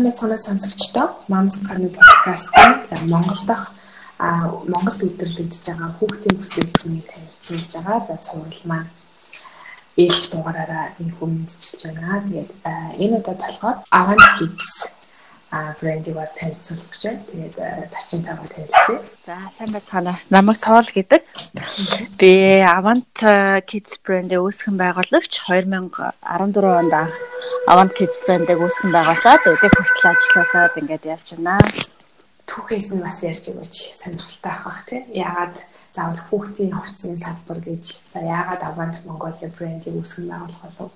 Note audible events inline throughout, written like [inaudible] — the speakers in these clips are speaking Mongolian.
сайн байцгаана сонсогчдоо. Moms Corner podcast-ийн за Монгол дахь Монголд үйлдвэрлэгдэж байгаа хүүхдийн бүтээгдэхүүнийг танилцуулж байгаа. За цуврал маань ээлж дугаараараа энэ хүмүүстчилж байна. Тэгээд энэ удаад болохоор Avant Kids а брендийг бол танилцуулах гэж байна. Тэгээд зочинтойгоо танилцъя. За сайн байцгаана. Намайг Тоол гэдэг. Би Avant Kids брэндээ үүсгэн байгуулагч 2014 онд Avant Kids брэндийг үүсгэн байгуулад өдөө хүртэл ажиллаулаад ингээд явж байна. Түүхээс нь бас ярьж өгөөч сонирхолтой авах бах тий. Яагаад заавал хүүхдийн хувцсны салбар гэж за яагаад Avant Mongolia брэндийг үүсгэн байгуулах болов?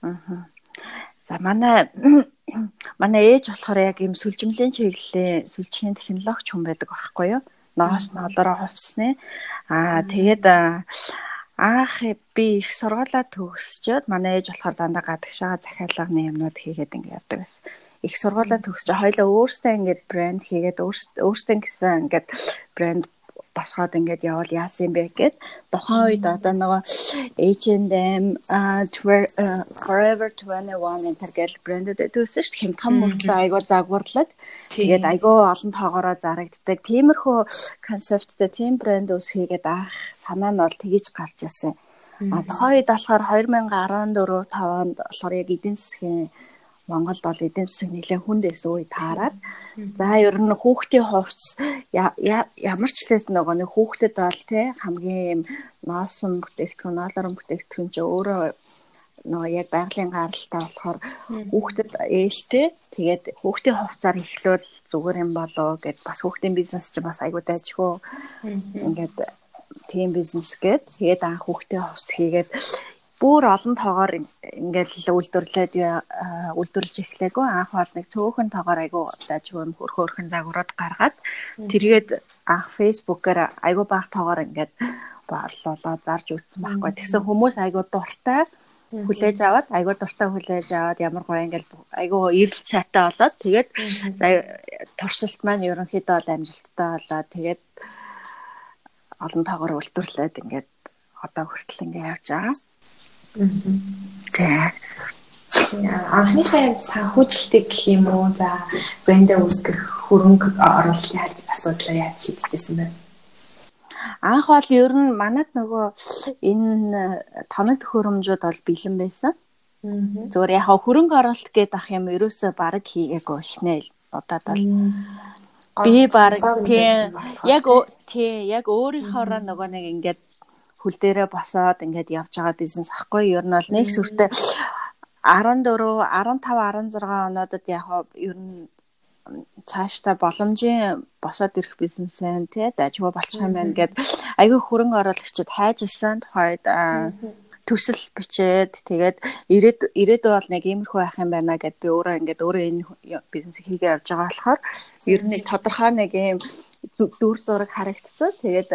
Аа. За манай манай ээж болохоор яг ийм сүлжимлийн чиглэлийн сүлжийн технологич хүн байдаг байхгүй юу? Ноос нолороо хувцсны. Аа тэгээд анх би их сургуулаа төгсчөөд манай ээж болохоор дандаа гадагшаа захиалганы юмнууд хийгээд ингэ явдаг байсан. Их сургуулаа төгсч хоёлаа өөрсдөө ингээд брэнд хийгээд өөрсдөө гэсэн ингээд брэнд босгоод ингээд явал яасан бэ гэд тухайн үед одоо нөгөө H&M Forever 21 энэ гэл брэндүүд төсөн шүү дээ хэм том мөртлөө айгуу загварлаг тэгээд айгуу олон тоогоороо зарагддаг. Тиймэрхүү концепттэй тийм брэнд үсхийгээд анх санаа нь бол тгийж гарч ирсэн. А тухайн үед болохоор 2014 5 онд болохоор яг эдийн засгийн Монголд бол эдийн засаг нэлээд хүнд байсан үе таарад. За ер нь хүүхдийн хувцс ямар ч лээс нөгөө нэг хүүхдэд бол тий хамгийн юм ноосон бүтээгдэхүүн, ноолорон бүтээгдэхүүн ч өөрөө нөгөө яг байгалийн гаралтай болохоор хүүхдэд ээлтэй. Тэгээд хүүхдийн хувцаар эхлүүл зүгээр юм болоо гэд бас хүүхдийн бизнес ч бас айгуу дайжгүй ингээд тийм бизнес гээд тэгээд анх хүүхдийн хувцс хийгээд бүр олон тоогоор ингээд л үйлдвэрлээд үйлдвэрлэж эхлэегүй анх бол нэг цөөхөн тоогоор айгу дажгүй хөрх хөрхэн загварууд гаргаад тэргээд анх фейсбүүкээр айгу баах тоогоор ингээд борлуулаад зарж үтсэн байхгүй. Тэгсэн хүмүүс айгу дуртай хүлээж аваад айгуу дуртай хүлээж аваад ямар гоё ингээл айгуу эрэл цайтай болоод тэгээд туршилт маань ерөнхийдөө бол амжилттай болоод тэгээд олон тоогоор үйлдвэрлээд ингээд одоо хүртэл ингээд явж байгаа. За. Анхныхаа санхүүжилтийг гэх юм уу за брэндээ үүсгэх хөрөнгө оруулалтын асуудлаа яаж шийдэжсэн бэ? Анх бол ер нь манад нөгөө энэ тоног төхөөрөмжүүд бол бэлэн байсан. Зүгээр яг хөрөнгө оруулалт гэдэг ах юм ерөөсөө баг хийгээгүй ихнээ удаад бол би баг тийм яг тий яг өөрийнхоороо нөгөө нэг ингээд хөл дээрээ босоод ингээд явж байгаа бизнес ахгүй. Ер нь бол нэг сүртэй 14 15 16 онуудад яг ер нь цаашдаа боломжийн босоод ирэх бизнесэн тий дажгүй болчих юм байна гэд айгүй хөрөнгө оруулагчид хайжсан. Тухайд төсөл бичээд тэгээд ирээд ирээдүй бол нэг иймэрхүү байх юм байна гэд би өөрөө ингээд өөрөө энэ бизнес хийгээ явж байгаа болохоор ер нь тодорхой нэг юм дүр зураг харагдцсан тэгээд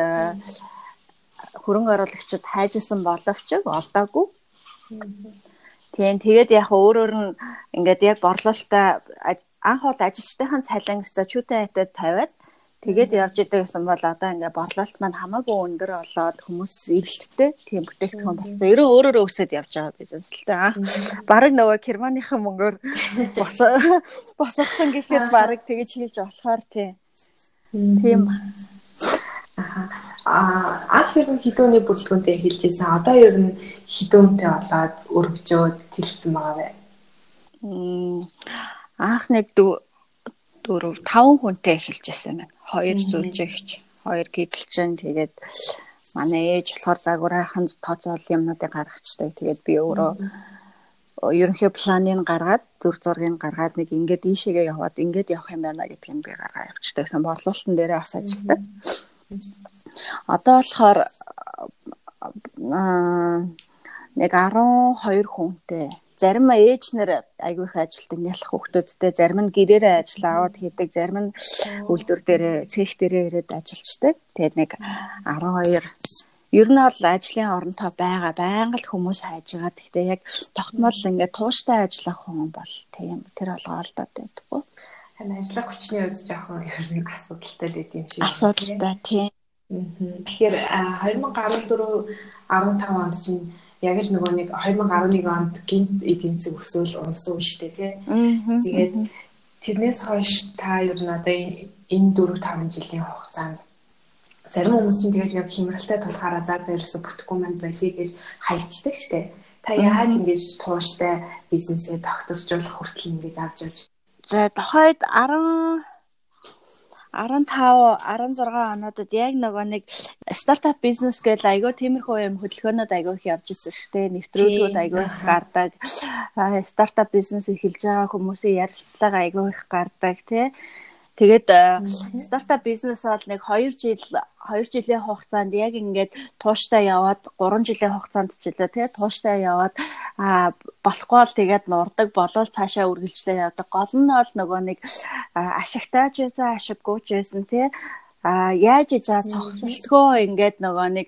хөрөнгө оруулагчид хайжсан боловч олдоогүй. Тийм тэгээд яг өөрөөр нь ингээд яг борлуулалтаа анх бол ажилчдынхаа цалин өстө чүтэ хайтад тавиад тэгээд явж идэг гэсэн бол одоо ингээд борлуулалт маань хамаагүй өндөр болоод хүмүүс эрэлттэй тийм бүтээгдэхүүн болсон. Ерөө өөрөөрөө өсөд явж байгаа бизнес л дээ. Анх баг нөгөө Германыхан мөнгөөр босгосон [laughs] гэхэд баг тэгэж хийж болохоор тийм. Тийм. Анх ер нь хідүүний бүрэлдэхүүнтэй хэлжсэн. Одоо ер нь хідүүнтэй болоод өргөжөөд тэлсэн байгаа бай. Анх нэг дөрөв таван хүнтэй эхэлжсэн байна. Хоёр зүлжигч, хоёр гидэлчин тэгээд манай ээж болохоор загварынхан тооцоол юмнуудыг гаргачдаг. Тэгээд би өөрөө ерөнхий планыг гаргаад зүр зургийг гаргаад нэг ингээд ийшээгээ яваад ингээд явах юм байна гэдгийг би гаргаа явчихдаг. Борлуулалтын дээрээ бас ажилладаг. Одоо болохоор нэг 12 хүнтэй. Зарим ээж нэр айгүй их ажилтдаг нялх хүүхдүүдтэй зарим нь гэрээрээ ажил аваад хийдэг зарим нь үйлдвэр дээрээ цех дээрээ ирээд ажиллаждаг тэгээд нэг 12 ер нь бол ажлын оронтой байгаа байнга л хүмүүс хайж байгаа. Гэхдээ яг тогтмол ингээд тууштай ажиллах хүн бол тийм тэр олгоолдод байдаггүй харин ажиллах хүчний үед жоохон ер нь асуудалтай байд юм шиг. Асуудалтай тийм Тэгэхээр 2014 15 онд чинь яг л нөгөө нэг 2011 онд гинт эдийн засаг өсөөл унсан шүү дээ тий. Тэгээд тэрнээс хойш та ер нь одоо энэ 4 5 жилийн хугацаанд зарим хүмүүс чинь тэгэл яг хямралтай тулахаараа заа зэрэгсээ бүтэхгүй манд байлиг гэж хайчдаг штэ. Та яаж ингэж тууштай бизнесээ тогтворжуулах хүртэл ингэж авч явж. За тохойд 10 15 16 онуудад яг нөгөө нэг стартап бизнес гэж айгүй тиймэрхүү юм хөдөлгөөнүүд айгүй их явж исэн шүү дээ. Нэвтрүүлгүүд айгүй их гардаг. Стартап бизнес эхэлж байгаа хүмүүсийн ярилцлага айгүй их гардаг тий. Тэгээд стартап бизнес бол нэг 2 жил 2 жилийн хугацаанд яг ингээд тууштай яваад 3 жилийн хугацаанд ч үлээ тий тууштай яваад болохгүй л тэгээд нурдаг болол цаашаа үргэлжлээ явдаг. Гол нь бол нөгөө нэг ашигтайч байсан, ашиггүйч байсан тий а яаж ижаа цогцолтгоо ингээд нөгөө нэг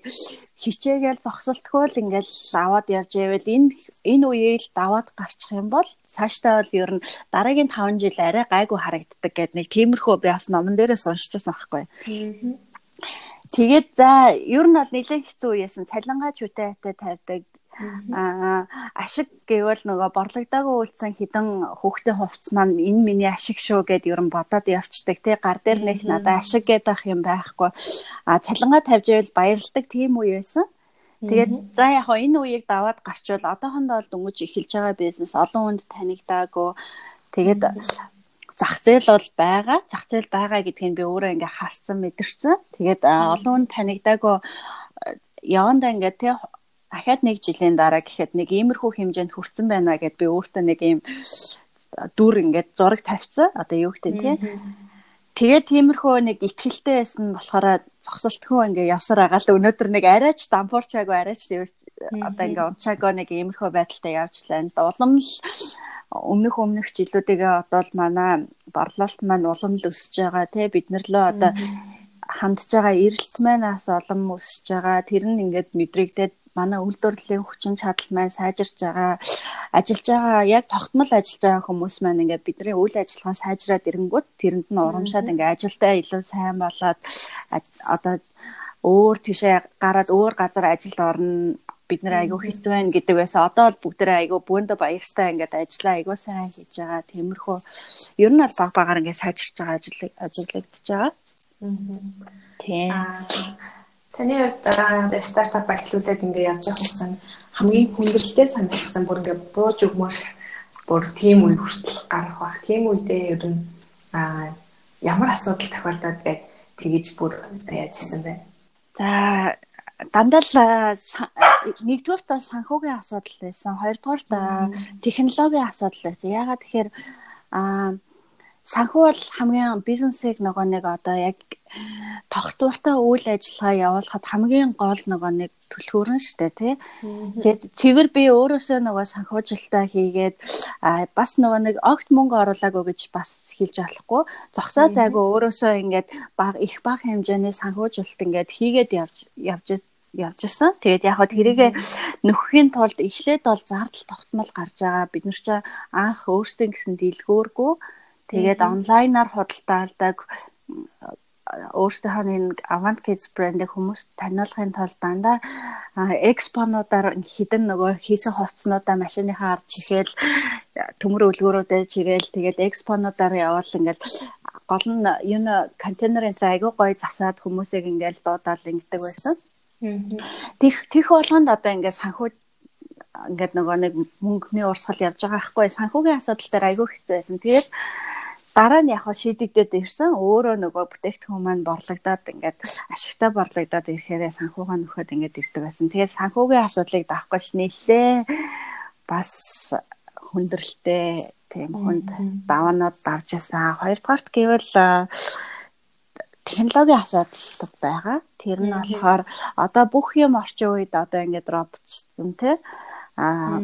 хичээгээл зогсолтгүй л ингээд аваад явж байвал энэ энэ үеийг даваад гарчих юм бол цаашдаа бол ер нь дараагийн 5 жил арай гайгүй харагддаг гэдэг нэг тиймэрхүү би бас номон дээрээс уншижсэн байхгүй. Тэгээд за ер нь бол нэлээд хэцүү үеэсэн цалингаа чүтэйтэй тавьдаг Аа ашиг гэвэл нөгөө борлогдоогүй үйлцэн хідэн хүүхдийн хувцс маань энэ миний ашиг шүү гэд ер нь бодоод явцдаг тий гар дээр нэх надад ашиг гэдэг юм байхгүй. А цалингаа тавьж байвал баярлдаг тийм үе байсан. Тэгээд за яг хоо энэ үеийг даваад гарчвал одоохондоо бол дөнгөж эхэлж байгаа бизнес олон хүнд танигдаагүй. Тэгээд зах зээл бол байгаа. Зах зээл байгаа гэдгийг би өөрөө ингээ харсан мэдэрсэн. Тэгээд олон хүнд танигдаагүй явандаа ингээ тий ахаад нэг жилийн дараа гэхэд нэг иймэрхүү хэмжээнд хүрсэн байна гэд би өөртөө нэг ийм дүр ингээд зураг тавьсан. Одоо юу гэдэг тий. Тэгээд тиймэрхүү нэг ихтгэлтэй байсан болохоор зогсолтгүй ингээ явсаар байгаа л өнөөдөр нэг арайч дампуурчаагүй арайч одоо ингээ унчаагүй нэг иймэрхүү байдалтай явжлаа. Улам л өмнөх өмнөх жилүүдээ одоо л манай борлуулалт маань улам л өсөж байгаа тий бид нар лөө одоо хандж байгаа эрэлт манаас олон өсөж байгаа тэр нь ингээд мэдрэгдээд манай үйлдвэрлэлийн хүчин чадал маань сайжирч байгаа ажиллаж байгаа яг тогтмол ажиллаж байгаа хүмүүс маань ингээд бидний үйл ажиллагаа сайжраад ирэнгүүт тэрэнд нь урамшаад ингээд ажилдаа илүү сайн болоод одоо өөр тийшээ гараад өөр газар ажилд орно бид нэр айгүй хэцүү байна гэдэг байсан. Одоо бол бүгдээ айгүй бөөндө баяртай ингээд ажиллаа айгүй сайн хийж байгаа. Тиймэрхүү ер нь бол баг багаар ингээд сайжирч байгаа ажил ажиглагдчихж байгаа. Тийм. Таны хувьд стартап эхлүүлээд ингээ явж байгаа хугацаанд хамгийн хүндрэлтэй санагдсан бүр ингээ бууж өгмөр бүр тийм үе хүртэл гарах бах. Тийм үедээ ер нь ямар асуудал тохиолдоод гээд тэгэж бүр яажсэн бэ? За дандаа л нэгдүгээрт санхүүгийн асуудал байсан. Хоёрдугаарт технологийн асуудал байсан. Ягаад тэгэхээр а санхүү бол хамгийн бизнесийг нөгөө нэг одоо яг тогтвортой үйл ажиллагаа явуулахад хамгийн гол нөгөө нэг түлхүүрэн штэ тий. Тэгээд цэвэр би өөрөөсөө нөгөө санхүүжилтаа хийгээд бас нөгөө нэг огт мөнгө оруулаагүй гэж бас хэлж болохгүй. Зогсоо зайгүй өөрөөсөө ингээд баг их баг хэмжээний санхүүжилт ингээд хийгээд явж явж явж исэн. Тэгээд яг хөө тэрийгэ нөхөхийн тулд эхлээд бол зардал тогтмол гарч байгаа. Бид нар ч анх өөрсдөө гэсэн дийлгөөргүй тэгээд онлайнаар худалдаалдаг өөртөөхөө нэг Avant Kids брэндийг хүмүүст таниулахын тулд дандаа экспонуудаар хідэн нөгөө хийсэн хувцснуудаа машиныхаа ард чихээл төмөр үлгөрүүдэд чигээл тэгэл экспонуудаар явал ингээл гол нь н контейнерын айгуу гоё засаад хүмүүсийг ингээл дуудаал ингэдэг байсан. Тих тих болгонд одоо ингээд санхүү ингээд нөгөө нэг мөнгөний урсгал явж байгаа байхгүй санхүүгийн асуудал дээр айгүй хэцүү байсан. Тэгээд дараа нь яг шийдэгдээд ирсэн өөрөө нөгөө бүтээгдэхүүн маань борлогдоод ингээд ашигтай борлогдоод ирэхээр санхугаа нөхөд ингээд ирдэг байсан. Тэгээд санхүүгийн асуудлыг давах гэж нэлээ бас хүндрэлтэй тийм хүнд даваанууд давж исэн. Хоёрдугаарт гэвэл технологийн асуудал байгаа. Тэр нь болохоор одоо бүх юм орчин үед одоо ингээд роботчсон тий. Аа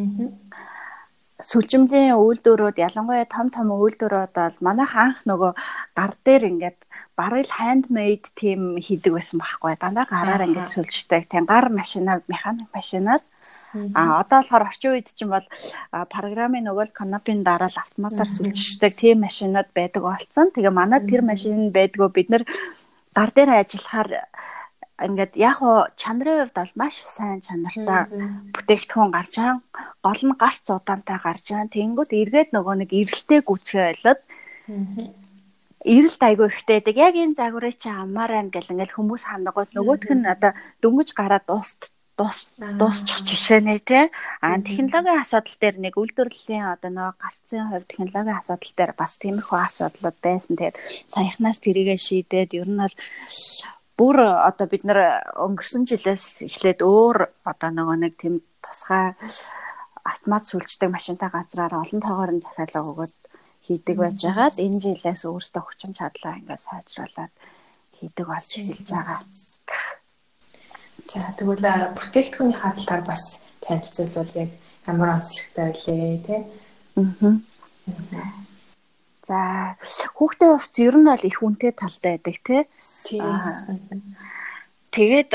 сүлжимлийн үйлдвэрүүд ялангуяа том том үйлдвэрүүд бол манайх анх нөгөө гар дээр ингээд бараг л handmade тийм хийдэг байсан байхгүй. Дандаа гараар ингээд сүлждэг. Тийм гар машинаар механик машинаар. А одоо болохоор орчин үед чинь бол програмын нөгөө канапын дараа л автоматар сүлждэг тийм машинууд байдаг болсон. Тэгээ манад тэр машин байдгүй бид нар гар дээр ажиллахаар ингээд яг уу чанарын хувьд бол маш сайн чанартай бүтээгдэхүүн гарч байгаа. Гол нь гарч удаантай гарч байгаа. Тэнгүүд эргээд нөгөө нэг эргэлтэй гүцгээ ойлоод эрэлт айгүй ихтэй байдаг. Яг энэ загварыг чи амаар байна гэл ингээл хүмүүс ханагууд нөгөөх нь одоо дөнгөж гараад дууст дуус дуусчих жишээ нэ тий. А технологийн асуудал дээр нэг үйлдвэрлэлийн одоо нөгөө гарцын хувь технологийн асуудал дээр бас тиймэрхүү асуудлууд байсан. Тэгээд саяхнаас тэрийгэ шийдээд ер нь бол бүр одоо бид нар өнгөрсөн жилээс эхлээд өөр одоо нөгөө нэг тийм тусгай автомат сүлждэг машинтай газраар олон тоогоор нь захиалга өгөөд хийдэг байж байгаад энэ жилээс өөрсдөө хүчин чадлаа ингээд сайжруулад хийдэг болж эхэлж байгаа. За тэгвэл бүтээгдэхүүний хаалтаар бас танилцуулбал яг ямар онцлогтой байлээ тий. Аа. За хүүхдээ хувьц ер нь бол их үнэтэй талтай байдаг тий. Тэгээд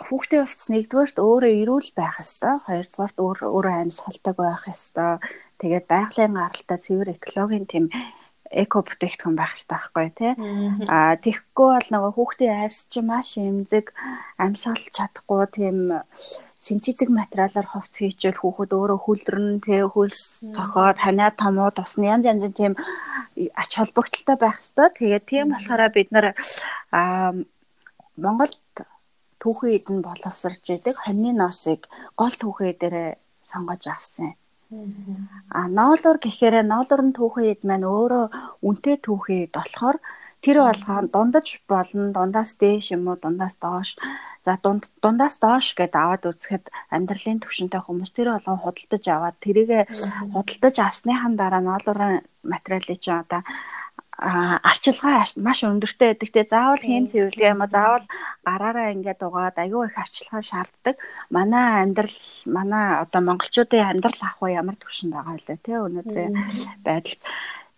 хүүхдээ хувьц нэгдүгээрт өөрөө эрүүл байх ёстой. Хоёрдугаарт өөр өөрөө амьсгалдаг байх ёстой. Тэгээд байгалийн гаралтай цэвэр экологийн тэм эко бүтээгдэхүүн байх хэрэгтэй байхгүй тий. Аа тэгэхгүй бол нөгөө хүүхдийн арьс чи маш эмзэг амьсгалж чадахгүй тийм синтетик материалаар хувц хийжэл хүүхэд өөрөө хүлрэн тий хөлс цохоод ханаа томууд усны янз янзын тийм ач холбогдолтой байх хэрэгтэй. Тэгээд тийм болохоор бид нар Монголд түүхэн эдэн боловсрж идэг хоньны ноосыг гол түүхээ дээр сонгож авсан. А ноолор гэхээр ноолор нь түүхэн ид маань өөрөө үнтэй түүхэн ид болохоор тэр болгоо дундаж болно дундаас дээш юм уу дундаас доош. За дунд дундаас доош гэдээ аваад үзэхэд амьдралын төвшөнтэй хүмүүс тэр болгоо худалдаж аваад тэрийг худалдаж авсныхан дараа ноолорын материалыг чинь одоо арчилгаа маш өндөртэй байдаг те. Заавал хэм цэвэрлэг юм а заавал гараараа ингээд угаад аюу их арчилгаа шаарддаг. Манай амьдрал манай одоо монголчуудын амьдрал ах уу? Ямар төвшин байгаа вэ те өнөөдрийн байдал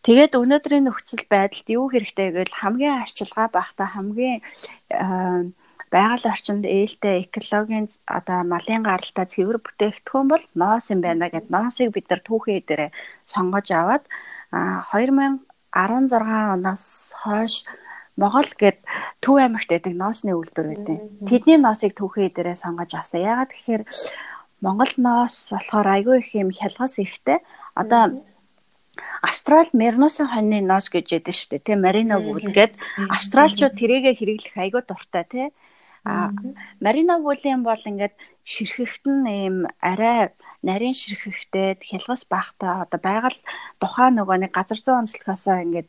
тэгээд өнөөдрийн нөхцөл байдалд юу хэрэгтэй гэвэл хамгийн арчилгаа багтаа хамгийн байгаль орчинд ээлтэй экологийн одоо малын гаралтай цэвэр бүтээгдэхүүн бол ноос юм байна гэд ноосыг бид нар түүхий дээрээ сонгож аваад 2000 16 оноос хойш Монгол гээд Төв аймагт байдаг ноосны үйлдвэр байдаг. Тэдний ноосыг түүхий дээрээ сонгож авсан. Ягаад гэхээр Монгол ноос болохоор айгүй их юм хялгас ихтэй. Одоо Австрал Мерносын хоньны ноос гэж яддаг шүү дээ. Тэ Марино гүйл гээд австралчууд тэрийгэ хэрэглэх айгүй дуртай тий. А Марино гүлийн бол ингээд ширхэхт нь ийм арай нарийн ширхэхтэй хялгас бахтай одоо байгаль тухайн нөгөө нэг газар зүйн онцлогоосоо ингээд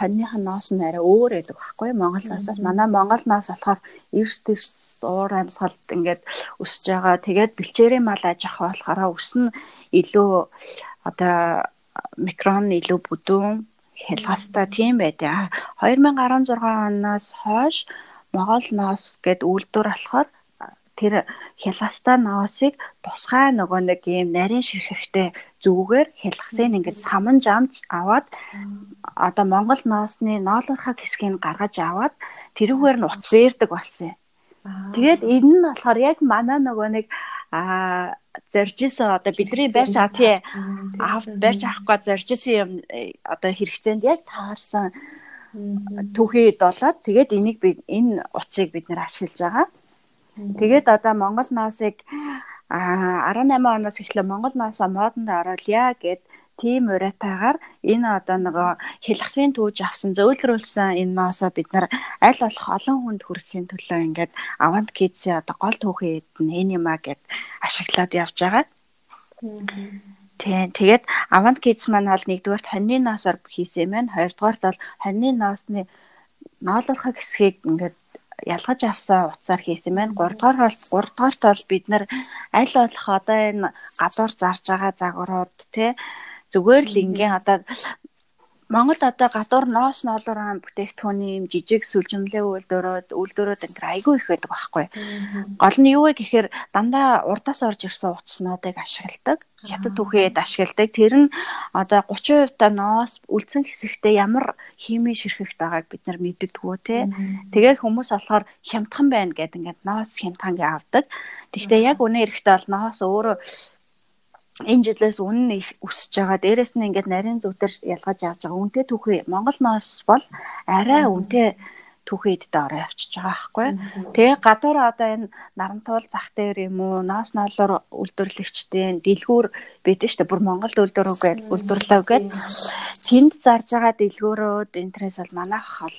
хоньных нь ноос нь арай өөр байдаг байхгүй Монгол ноосоос. Манай Монгол ноос болохоор эрс тэрс уур амьсгалд ингээд өсөж байгаа. Тэгээд бэлчээрийн мал аж ахуй болохоор өс нь илүү одоо микрон илүү бүдүүн хялгастай тийм байдаг 2016 оноос хойш Монгол ноос гэд үйлдвэр болохоор тэр хялгастай ноосыг тусгай нөгөө нэг юм нарийн ширхэхтэй зүгээр хялгасыг ингээд саман жамж аваад одоо Монгол ноосны ноолорхаг хэсгийг гаргаж аваад тэрүүгээр нь утас ирдэг болсон. Тэгээд энэ нь болохоор яг манай нөгөө нэг а зоржсэн одоо бидний барьж авах тий. Аав барьж авахгүй зоржсэн юм э, одоо хэрэгцээнд яг таарсан түүхийд болоод тэгээд энийг би энэ утсыг бид нэр ашиглаж байгаа. Тэгээд одоо Монгол ноосыг а 18 оноос эхлээ. Монгол ноосоо модонд оруулъя гэд тийм уриатаагаар энэ одоо нөгөө хилхсын түүж авсан зөөлрүүлсэн энэ ноосоо бид нар аль болох олон хүнд хүрэхийн төлөө ингээд авант кидсээ одоо гол түүхий эдэн энэ юма гэд ашиглаад явж байгаа. Тийм тэгээд авант кидс маань бол нэгдүгээр хоньны ноосоор хийсэн байна. Хоёрдугаарт бол хоньны ноосны ноолорхог хэсгийг ингээд ялгаж авсан утсаар хийсэн байна. 3 дугаар бол 3 дугаарт бол бид нар аль болох одоо энэ гадуур зарж байгаа загварууд тий зүгээр л ингийн одоо Монгол одоо гадуур ноос ноолороо бүтээгдэхүүний юм жижиг сүлжимлээ үйлдвэрүүд үйлдвэрүүд энэ айгүй их байдаг байхгүй. Гол нь юу вэ гэхээр дандаа урдаас орж ирсэн утаснуудыг ашигладаг. Хятад түүхийд ашигладаг. Тэр нь одоо 30% та ноос үлдсэн хэсэгтээ ямар химийн ширхэгт байгааг бид нар мэддэггүй те. Тэгээд хүмүүс болохоор хямдхан байна гэдэг ингээд ноос хямдхангийн авдаг. Тэгэхдээ яг үнэ эрэхтэй бол ноос өөрөө энэ жилээс үнэн нь их өсөж байгаа. Дээрээс нь ингээд нарийн зүтэр ялгаж авч байгаа. Үнтэй түүхий Монгол ноос бол арай үнтэй түүхий эддээ ороо явчихж байгаа байхгүй. Тэгээ гадуур одоо энэ нарантуул зах дээр юм уу, ноос ноолоор үйлдвэрлэгчдийн дэлгүүр байдаг шүү дээ. Бүр Монголд үйлдвэрүүгээд үйлдвэрлэв гээд тэнд зарж байгаа дэлгүүрүүд интерес бол манайх хол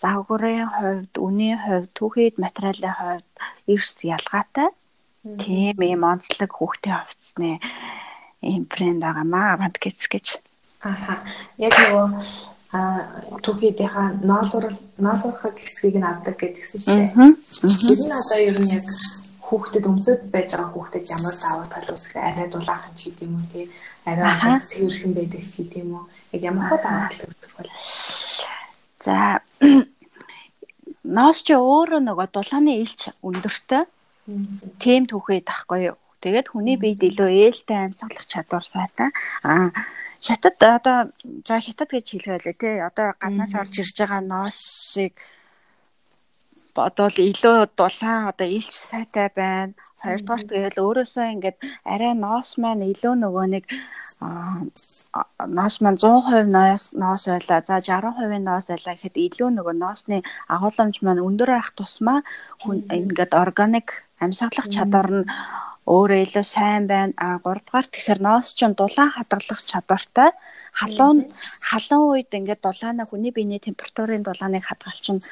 загварын хувьд, үнийн хувьд, түүхийд материалын хувьд эрс ялгаатай. Тийм юм онцлог хүүхдийн хувцсны ийм брэнд байгаа маа авант гэж. Аха. Яг нөгөө түүхийдийнхаа ноолуурал ноолуурхаг хэсгийг нь авдаг гэдгсэн шүү дээ. Тэр нь одоо ер нь яг хүүхдэд өмсөд байж байгаа хүүхдэд ямар даваа тал үүсгэх арай дулаахан ч гэдэм үү тий. Арай цэвэрхэн байдаг ч гэдэм үү. Яг ямар даваа тал үүсгэх бол за ноос чи өөрөө нөгөө дулааны илч өндөртэй. Тийм түүхий тахгүй юу тэгээд хүний биед илүү ээлтэй амьсгалах чадвар сайтай. Аа хятад одоо за хятад гэж хэлвэлээ тий. Одоо гаднаас орж ирж байгаа ноосыг одоо л илүү дулаан одоо илч сайтай байна. Хоёрдугаар тэгэл өөрөөсөө ингээд арай ноос маань илүү нөгөө нэг ноос маань 100% ноос ноос байлаа. За 60% ноос байлаа гэхэд илүү нөгөө ноосны агуулмж маань өндөр байх тусмаа ингээд органик амьсгалах чадвар нь өөрөө илүү сайн байна. А 3 дугаар тэгэхээр ноос ч дулаан хадгалах чадвартай. Халуун халуун үед ингээд дулаана хүний биений температурын дулааныг хадгалчихна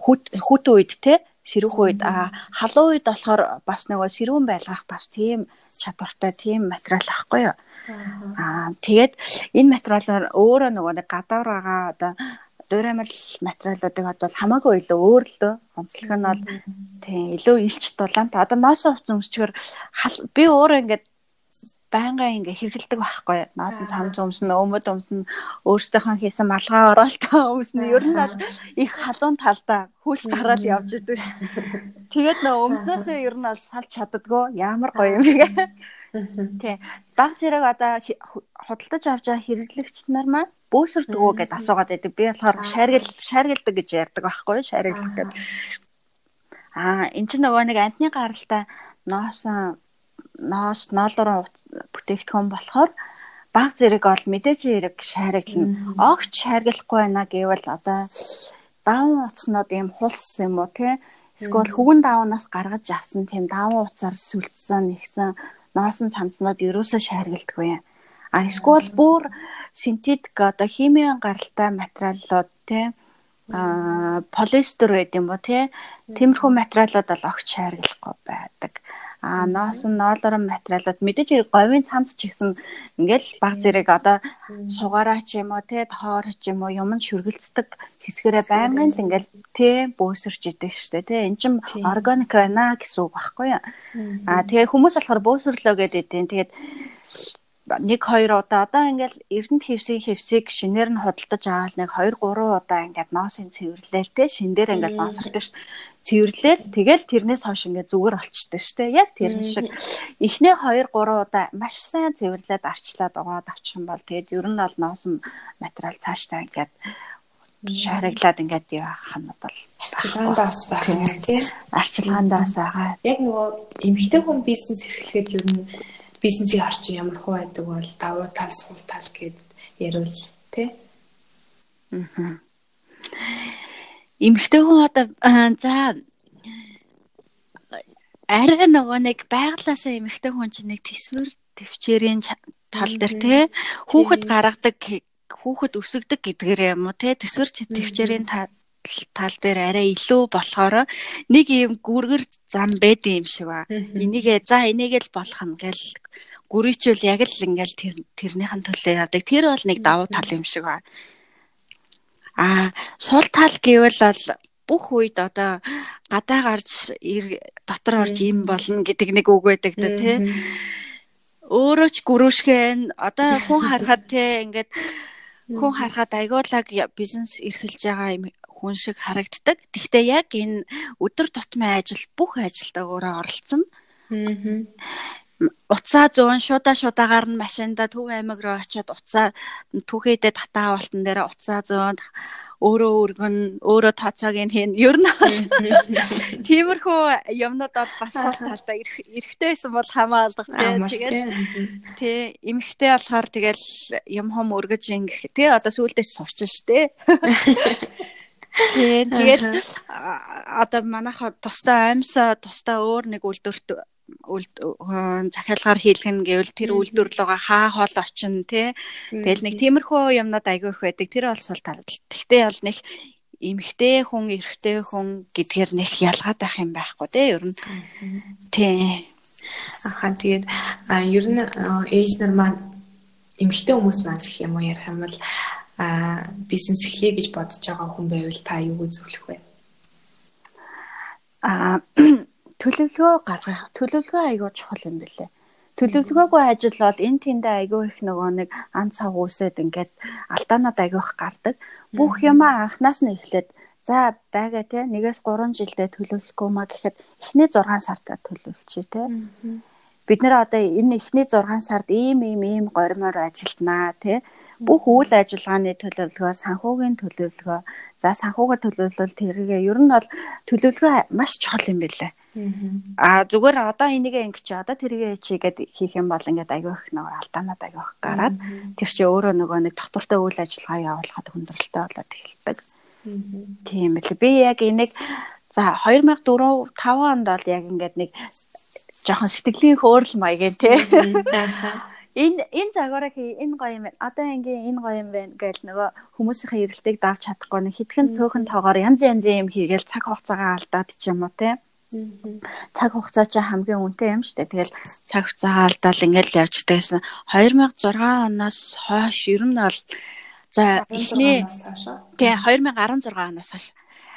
хүүтэн үед те сэрүүх үед а халуун үед болохоор бас нөгөө сэрүүн байлгах бас тийм чадвартай тийм материал ахгүй юу. Аа тэгээд энэ материалаар өөрөө нөгөө нэг гадаар байгаа одоо дуурамал материалуудыг одоо хамаагүй илүү өөр л дөө. Онцлог нь бол тийм илүү илч дулаан. Одоо ноосоо хувцас өмсчгөр би өөрөө ингээд байнга ингээ хэргэлдэг байхгүй. Наасан там өмснө, өмд өмснө, өөртөөхөө хийсэн малгай оролтоо өмснө. Ер нь бол их халуун талдаа хөлс гараад явж идэв ш. Тэгээд нөө өмснөөсөө ер нь бол салж чаддгөө ямар гоё юм бэ. Тий. Баг зэрэг одоо худалдаж авч байгаа хэрэглэгч нар маань бөөсөрдгөө гэдээ асуугаад байдаг. Би болохоор шаргил шаргилдаг гэж ярьдаг байхгүй шаргилдаг гэдэг. Аа эн чинь нөгөө нэг антны гаралтай ноосоо ноос ноолороо бүтээгдэхүүн болохоор баг зэрэг ол мэдээж хэрэг шариглана. Огт шариглахгүй байна гэвэл одоо даван утаснууд ийм хулс юм уу те эсвэл хүгэн давнаас гаргаж авсан тийм даван утсаар сүлдсэн нэгсэн ноосон цамцнууд ерөөсөө шариглдаггүй. А эсвэл бүр синтетик одоо химийн гаралтай материалууд те а полиэстер байд юм уу те тиймэрхүү материалууд бол огт шариглахгүй байдаг. А ноос нь ноолорон материалууд. Мэдээж говийн цамц ч гэсэн ингээл баг зэрэг одоо сугаараа ч юм уу те тоор ч юм уу? Юмд шүргэлцдэг хэсгэрээ байнгын л ингээл те бөөсөрч идэг штэ те эн чин органик байна гэсэн үг байхгүй юу. А тэгээ хүмүүс болохоор бөөсөрлөө гэдэг. Тэгээд нэг хоёр удаа. Одоо ингээл эрдэнэт хевсийн хевсийг шинээр нь худалдаж аваад нэг 2 3 удаа ингээд ноосыг цэвэрлээл те. Шин дээр ингээд ноосордог ш цэвэрлээл. Тэгэл тэрнээс хойш ингээд зүгээр болчтой штэ. Яг тэр шиг. Эхний 2 3 удаа маш сайн цэвэрлээд арчлаад угаад авчих юм бол тэгээд ер нь бол ноосон материал цааштай ингээд шараглаад ингээд явах юм бол арчилгаандаас байх юм тий. Арчилгаандаас байгаа. Яг нөгөө эмгтэй хүн бизнес эрхлэхэд ер нь бизнесийн орчин ямар хуу байдаг бол давуу тал сул тал гэд ярил тий. Аа. Эмэгтэй хүн одоо за арай нөгөө нэг байглаасаа эмэгтэй хүн чинь нэг төсвөр төвчээрийн тал дээр тий. Хүүхэд гаргадаг хүүхэд өсөгдөг гэдгээр юм уу тий. Төсвөр төвчээрийн тал дээр арай илүү болохоор нэг юм гүргэр зам байд юм шиг ба. Энийгээ за энийгээ л болох нь гэл гүрийчүүл яг л ингээл тэр тэрнийхэн төлөө яадаг. Тэр бол нэг давуу тал юм шиг ба. А сул тал гэвэл бол бүх үед одоо гадаа гарч дотор орж юм болно гэдэг нэг үг байдаг да тий. Өөрөө ч гүрүүшгэн одоо [laughs] хүн харахад тий ингээд хүн харахад айгуулаг бизнес эрхэлж байгаа юм хүн шиг харагддаг. Гэхдээ яг энэ өдөр тутмын ажил бүх ажилдаа өөрөө оролцсон. Аа. Уцаа зүүн шудаа шудаагаар нь машинда Төв аймаг руу очиод уцаа түүхийдээ татаа уултан дээр уцаа зүүн өөрөө өргөн өөрөө тооцоог нь хийн ер нь тиймэрхүү юмнууд бол бас сул талдаа эрэхтэй байсан бол хамаалдаг тэгэл тий эмхтэй болохоор тэгэл юм хом өргөж ингэх тий одоо сүулдэж сурч штэ [laughs] Тийм тэгээд одоо манайх тусдаа амьсаа тусдаа өөр нэг үйлдвэрт захиалгаар хийлгэн гэвэл тэр үйлдвэрлөгөө хаа хоол очин тий. Тэгэл нэг тиймэрхүү юмнууд айгүй их байдаг. Тэр бол сул тал. Тэгтээ бол нэг эмхтэй хүн, эрэгтэй хүн гэдгээр нэг ялгаад байх юм байхгүй тий. Ер нь тий. Ахаа тэгээд ер нь ээж нар маань эмгтэй хүмүүс маань гэх юм уу ярих юм бол а бизнес эхлэе гэж бодож байгаа хүн байвал та юу зөвлөх вэ? А төлөвлөгөө гаргах төлөвлөгөө айгүй чухал юм билээ. Төлөвлөгөөгүй ажил бол энэ тэндээ айгүй их нөгөө нэг ан цаг үсэд ингээд алдаанууд айгүй их гардаг. Бүх юм анханаас нь эхлээд за байгаа те нэгээс 3 жилдээ төлөвлөхгүй маа гэхэд эхний 6 сартаа төлөвлөчээ те. Бид нэр одоо энэ эхний 6 сард ийм ийм ийм горимор ажилтнаа те бүх үйл ажиллагааны төлөвлөгөө, санхүүгийн төлөвлөгөө, за санхүүгээ төлөвлөл тэргээ ер нь бол төлөвлөгөө маш чухал юм билээ. Аа зүгээр одоо энийгээ ингэ чи одоо тэргээ чи гэд хийх юм бол ингээд аягүй их нөгөө алдаанууд аягүй их гараад тэр чи өөрөө нөгөө нэг тогтвортой үйл ажиллагаа явуулахад хүндрэлтэй болоод эхэлдэг. Тийм л би яг энийг за 2004 5 онд бол яг ингээд нэг жоохон сэтгэлийн хөөрл маягийн тий энэ энэ загвараа хий энэ гоё юм байна. Одоо ингийн энэ гоё юм байна гэж нөгөө хүмүүсийн эрэлтийг давж чадахгүй нэг хитгэн цөөхөн тоогоор янз янзын юм хийгээл цаг хугацаагаа алдаад ч юм уу те. Цаг хугацаа чи хамгийн үнэтэй юм штэ. Тэгэл цаг хугацаагаа алдаал ингээл явждаг гэсэн 2006 оноос хойш ер нь бол за эхний тий 2016 оноос хойш.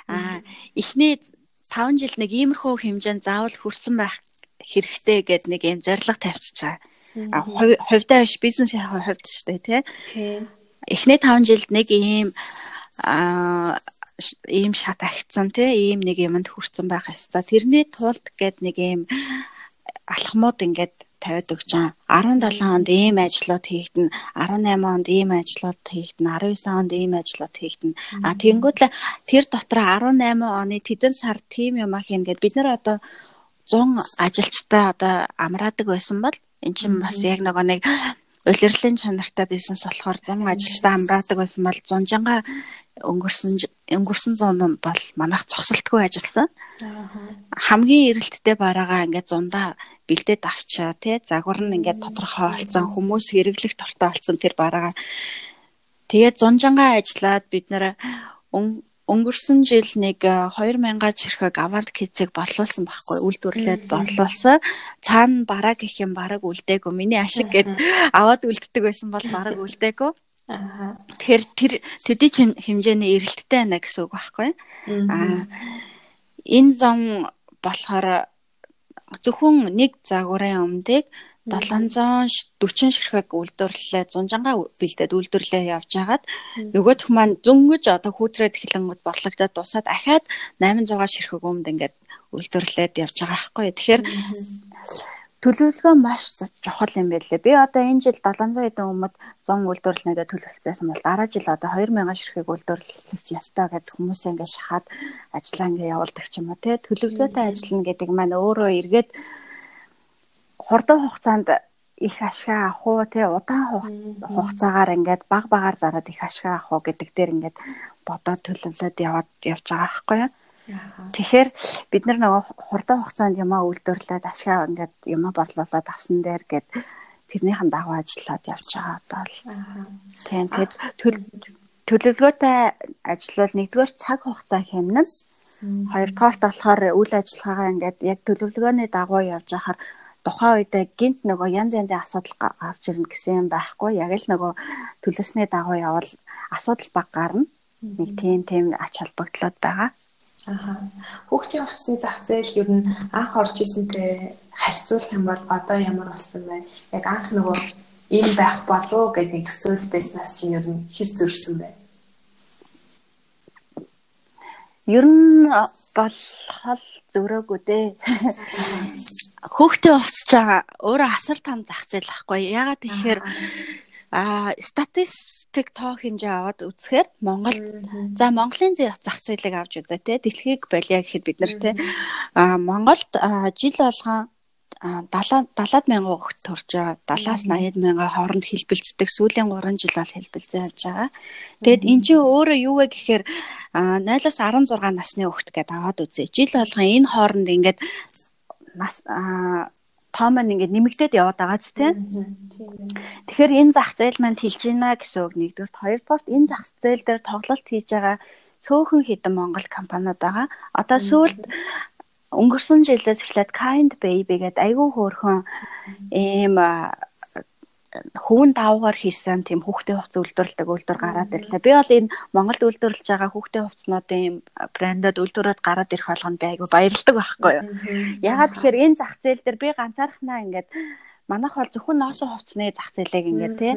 А эхний 5 жил нэг иймэрхүү хэмжээнд заавал хүрсэн байх хэрэгтэй гэд нэг юм зориг тавьчихаа хувьдаа биш бизнесийн хувьд шүү дээ тий. Эхний 5 жилд нэг ийм аа ийм шат агцсан тий ийм нэг юмд хүрсэн байх ёстой. Тэрний тулд гээд нэг ийм алхмууд ингээд тавиад өгч байгаа. 17 онд ийм ажлууд хийгдэн, 18 онд ийм ажлууд хийгдэн, 19 онд ийм ажлууд хийгдэн. А тэгэнгүүт л тэр дотор 18 оны тэдэн сар тим юм ах ингээд бид нар одоо 100 ажилчтай одоо амраадаг байсан бол Эн чинь бас яг нөгөө нэг улирлын чанартай бизнес болохоор 100 ажилчтай амраадаг байсан бол 100 жанга өнгөрсөн өнгөрсөн зуун бол манайх зогсолтгүй ажилласан. Хамгийн эрэлттэй бараагаа ингээд зундаа бэлдээд авчаа тий? Загвар нь ингээд тодорхой болсон хүмүүс хэрэглэх тортой болсон тэр бараагаа тэгээд зунжангаа ажиллаад бид нэр өнгөрсөн жил нэг 2000-аад ширхэг авант кизэг борлуулсан байхгүй үйлдвэрлээд борлуулсан. Цаана бараа гэх юм бараг үлдээгүй. Миний ашиг гээд аваад үлддэг байсан бол бараг үлдээгүй. Тэгэхээр тэр төдий хэмжээний эрэлттэй байна гэсэн үг байхгүй. Аа энэ зам болохоор зөвхөн нэг загварын өмдөг 740 ширхэг үйлдвэрлэлээ 100 жанга бэлдээд үйлдвэрлэлээ явж хагаад нөгөөх маань зөнгөж одоо хүүтрээд эхлэнгүүд борлогдоод дусаад ахаад 800 ширхэг өмд ингээд үйлдвэрлэлээд явж байгаа байхгүй. Тэгэхээр төлөвлөгөө маш чухал юм байлээ. Би одоо энэ жил 700 хэдэн өмд 100 үйлдвэрлэнэгээ төлөвлөсөн бол дараа жил одоо 2000 ширхэг үйлдвэрлэх ёстой гэдэг хүмүүс ингээд шахаад ажиллаа ингээд явуулдаг ч юм уу те. Төлөвлөгөөтэй ажиллана гэдэг маань өөрөө эргээд хурдан хугацаанд их ашгаа авах уу тий удаан хугацаагаар ингээд баг багаар зараад их ашгаа авах уу гэдэг дээр ингээд бодоод төлөвлөд яваад явж байгаа байхгүй юу. Тэгэхээр бид нар нөгөө хурдан хугацаанд юмаа үйлдвэрлээд ашгаа ингээд юмаа борлуулад авсан дээр гээд тэрнийхэн дагуу ажиллаад явж байгаа одоо л. Тийм тэгэд төлөвлөгөөтэй ажиллавал нэгдүгээр цаг хугацаа хэмнэн. Хоёрдугаарт болохоор үйл ажиллагаагаа ингээд яг төлөвлөгөөний дагуу явж байхаар тухайн үедээ гинт нөгөө янз янзын асуудал гарч ирнэ гэсэн юм байхгүй яг л нөгөө төлөвсний дагуу явал асуудал баг гарна нэг тийм тийм ач холбогдлоод байгаа. Аха. Хүүхдийн орчсон зах зээл ер нь анх орж ирсэнтэй харьцуулах юм бол одоо ямар болсон бэ? Яг анх нөгөө ийм байх болов гэдэг төсөөл байснаас чинь ер нь хэр зөрсөн бэ? Ер нь болохол зөрөөгүй дээ. Хөөхтэй уцаж байгаа өөрөө асар том зах зээл ахгүй. Ягаад тэгэхээр а статистик тоо хэмжээ аваад үзэхээр Монгол за Монголын зах зээлийг авч үзээ те дэлхийг болиа гэхэд бид нар те а Монголд жил болгон 70 70 мянган хүүхэд төрж байгаа. 70-аас 80 мянган хооронд хэлбэлцдэг. Сүүлийн 3 жил бол хэлбэлцээ явж байгаа. Тэгэд эн чинь өөрөө юу вэ гэхээр 0-аас 16 насны хүүхэд гэдээ аваад үзье. Жил болгон энэ хооронд ингээд нас тоо маань ингээд нэмэгдээд яваад байгаа ч тийм. Тэгэхээр энэ зах зээл маань хэлж байна гэсэн үг нэгдүгээр. Хоёрдугаар энэ зах зээл дээр тоглолт хийж байгаа цөөхөн хэдэн Монгол компаниуд байгаа. Одоо сүүлд өнгөрсөн жилдээс эхлээд Kind Baby гэдэг айгүй хөөрхөн ийм хөвөн давгаар хийсэн тийм хүүхдээ хувцас үйлдвэрлэдэг үйлдвэр гараад ирлээ. Би бол энэ Монголд үйлдвэрлэж байгаа хүүхдээ хувцснуудын брэндад үйлдвэрүүд гараад ирэх болгонд би айгүй баярлдаг байхгүй юу. Ягаад тэгэхээр энэ зах зээл дээр би ганцаархнаа ингээд манайх бол зөвхөн ноосоо хувцсны зах зээлийг ингээд тий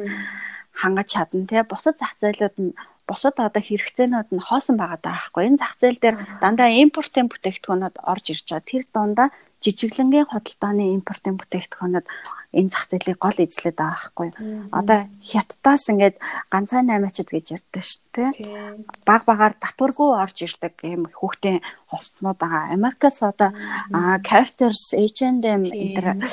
хангаж чадна тий бусад зах зээлүүд нь бусад одоо хэрэгцээнүүд нь хоосон байгаа даахгүй. Энэ зах зээл дээр дандаа импортын бүтээгдэхүүнүүд орж ирж байгаа. Тэр дундаа жижиглэнгийн худалдааны импортын бүтээгдэхүүнүүд энэ зах зээлийг гол эзлээд байгаа байхгүй. Одоо хятадаас ингээд ганцаа 8-ачд гэж ярьдаг шүү дээ. Баг багаар татваргүй орж ирдэг ийм хүүхдийн хоснууд байгаа. Америкас одоо Crafters, H&M энэ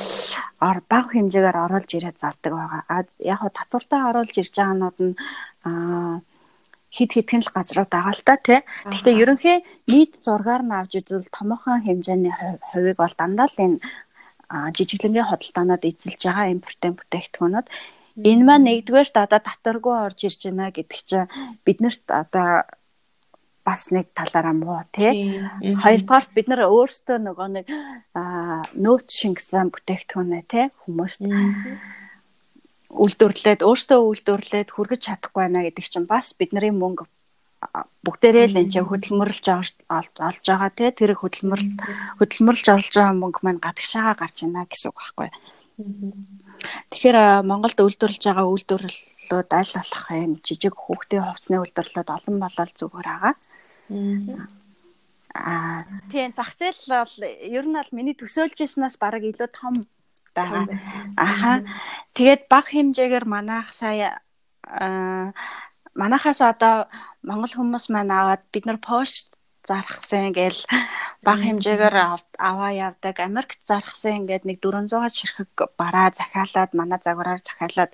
ор баг хэмжээгээр оруулж ирээд зардаг байгаа. Яг хаа татвартаа оруулж ирж байгаанууд нь аа хид хитгэн л газрууд байгаа л да тий. Гэхдээ ерөнхий нийт зургаар нь авч үзвэл томоохон хэмжээний хувийг бол дандаа л энэ жижиглэнгийн хөдөлтаанууд эзэлж байгаа импортын бүтээгдэхүүнүүд. Энэ маань нэгдүгээрт одоо татваргүй орж ирж байна гэдэг чинь биднэрт одоо бас нэг талаараа муу тий. Хоёрдугаарт бид нар өөрсдөө нөгөө нэг нөөц шингэсэн бүтээгдэхүүнээ тий хүмүүст үйлдвэрлээд өөртөө үйлдвэрлээд хүргэж чадахгүй байна гэдэг чинь бас бидний мөнгө бүгдээрээ л энэ хөдөлмөрлж олж байгаа тий тэр хөдөлмөрлөлт хөдөлмөрлж орлож байгаа мөнгө маань гадагшаага гарч байна гэсэн үг байхгүй. Тэгэхээр Монголд үйлдвэрлэж байгаа үйлдвэрлэлүүд аль болох юм? Жижиг хүүхдийн хувцсны үйлдвэрлэлүүд олон болол зүгээр байгаа. Аа тийм зах зээл бол ер нь бол миний төсөөлжсэнээс бараг илүү том байгаа. Аха. Тэгээд баг хэмжээгээр манайх сая манайхаас одоо монгол хүмүүс маань аваад бид нар пошт зархсан гээл баг хэмжээгээр аваа явдаг. Америкт зархсан ингээд нэг 400 ширхэг бараа захиалаад манай загвараар захиалаад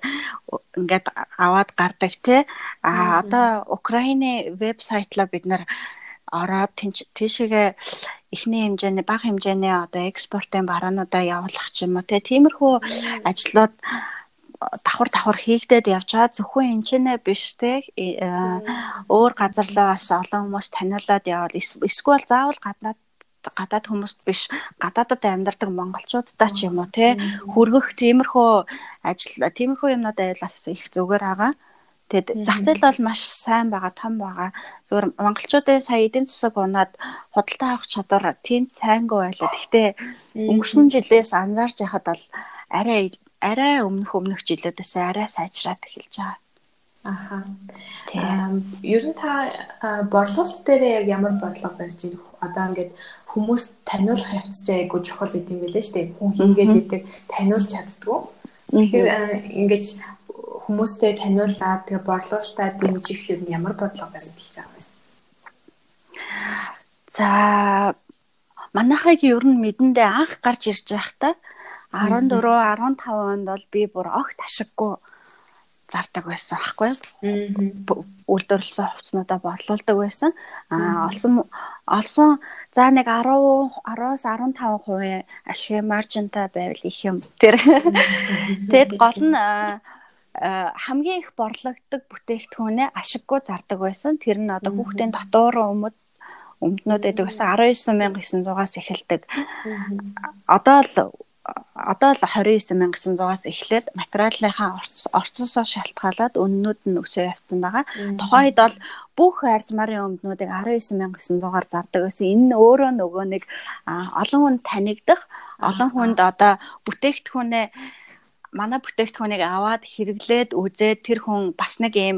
ингээд аваад гардаг те. А одоо Украины вебсайтлаа бид нар ороод тийшээгээ эхний хэмжээний бага хэмжээний одоо экспортын бараануудаа явуулах ч юм уу. Тиймэрхүү ажлууд давхар давхар хийгдээд явж байгаа зөвхөн энэ ч нэ биш те. Э, өөр газар руу бас олон хүмүүс таниулаад явал эсвэл заавал гаднаад гадаад хүмүүст биш. Гадаадад амьдардаг монголчуудтай ч юм уу те. Хүргэх тиймэрхүү ажил тиймэрхүү юмнуудаа бас их зүгээр байгаа. Тэгэд зах зээл бол маш сайн байгаа, том байгаа. Зүгээр монголчуудын сая эдийн засаг унаад худалдаа авах чадвар тийм сайнгүй байлаа. Гэхдээ өнгөрсөн жилээс анзаарч яхад бол арай арай өмнөх өмнөх жилүүдээс арай сайжраад эхэлж байгаа. Аха. Ер нь та борлуулалт дээр яг ямар бодлого барьж ирэх одоо ингээд хүмүүс таниулах явц чи айгуу чухал гэдэг юм билээ шүү дээ. Хүн хийгээд байдаг таниулж чаддгүй. Тэгэхээр ингээд хүмүүстэй таниулаад тэгээ борлуулалтаа дэмжих юм ямар бодлого баримталж байгаа вэ? За манайхыг ер нь мэдэндээ анх гарч ирж байхдаа 14 15 онд бол би бүр огт ашиггүй зардаг байсан байхгүй юу? Үйлдвэрлэсэн хувцснуудаа борлуулдаг байсан. Аа олсон олсон за нэг 10 10-аас 15% ашиг маржинтай байвал их юм. Тэр [laughs] тэгэд гол нь хамгийн их борлогддог бүтээгдэхүүнээ ашиггүй зардаг байсан. Тэр нь одоо хүүхдийн дотор өмд өмднүүд гэдэг байсан 19900-аас эхэлдэг. Одоо л одоо л 29900-аас эхлээд материалынхаа орцсоосоо шалтгаалаад үнэнүүд нь өсөө явсан байгаа. Тухайд бол бүх арьс марын өмднүүдийг 19900-аар зардаг байсан. Энэ нь өөрөө нөгөө нэг олон хүнд танигдах, олон хүнд одоо бүтээгдэхүүнээ манай бүтээгдэхүүнийг аваад хэрэглээд үзээд тэр хүн бас нэг ийм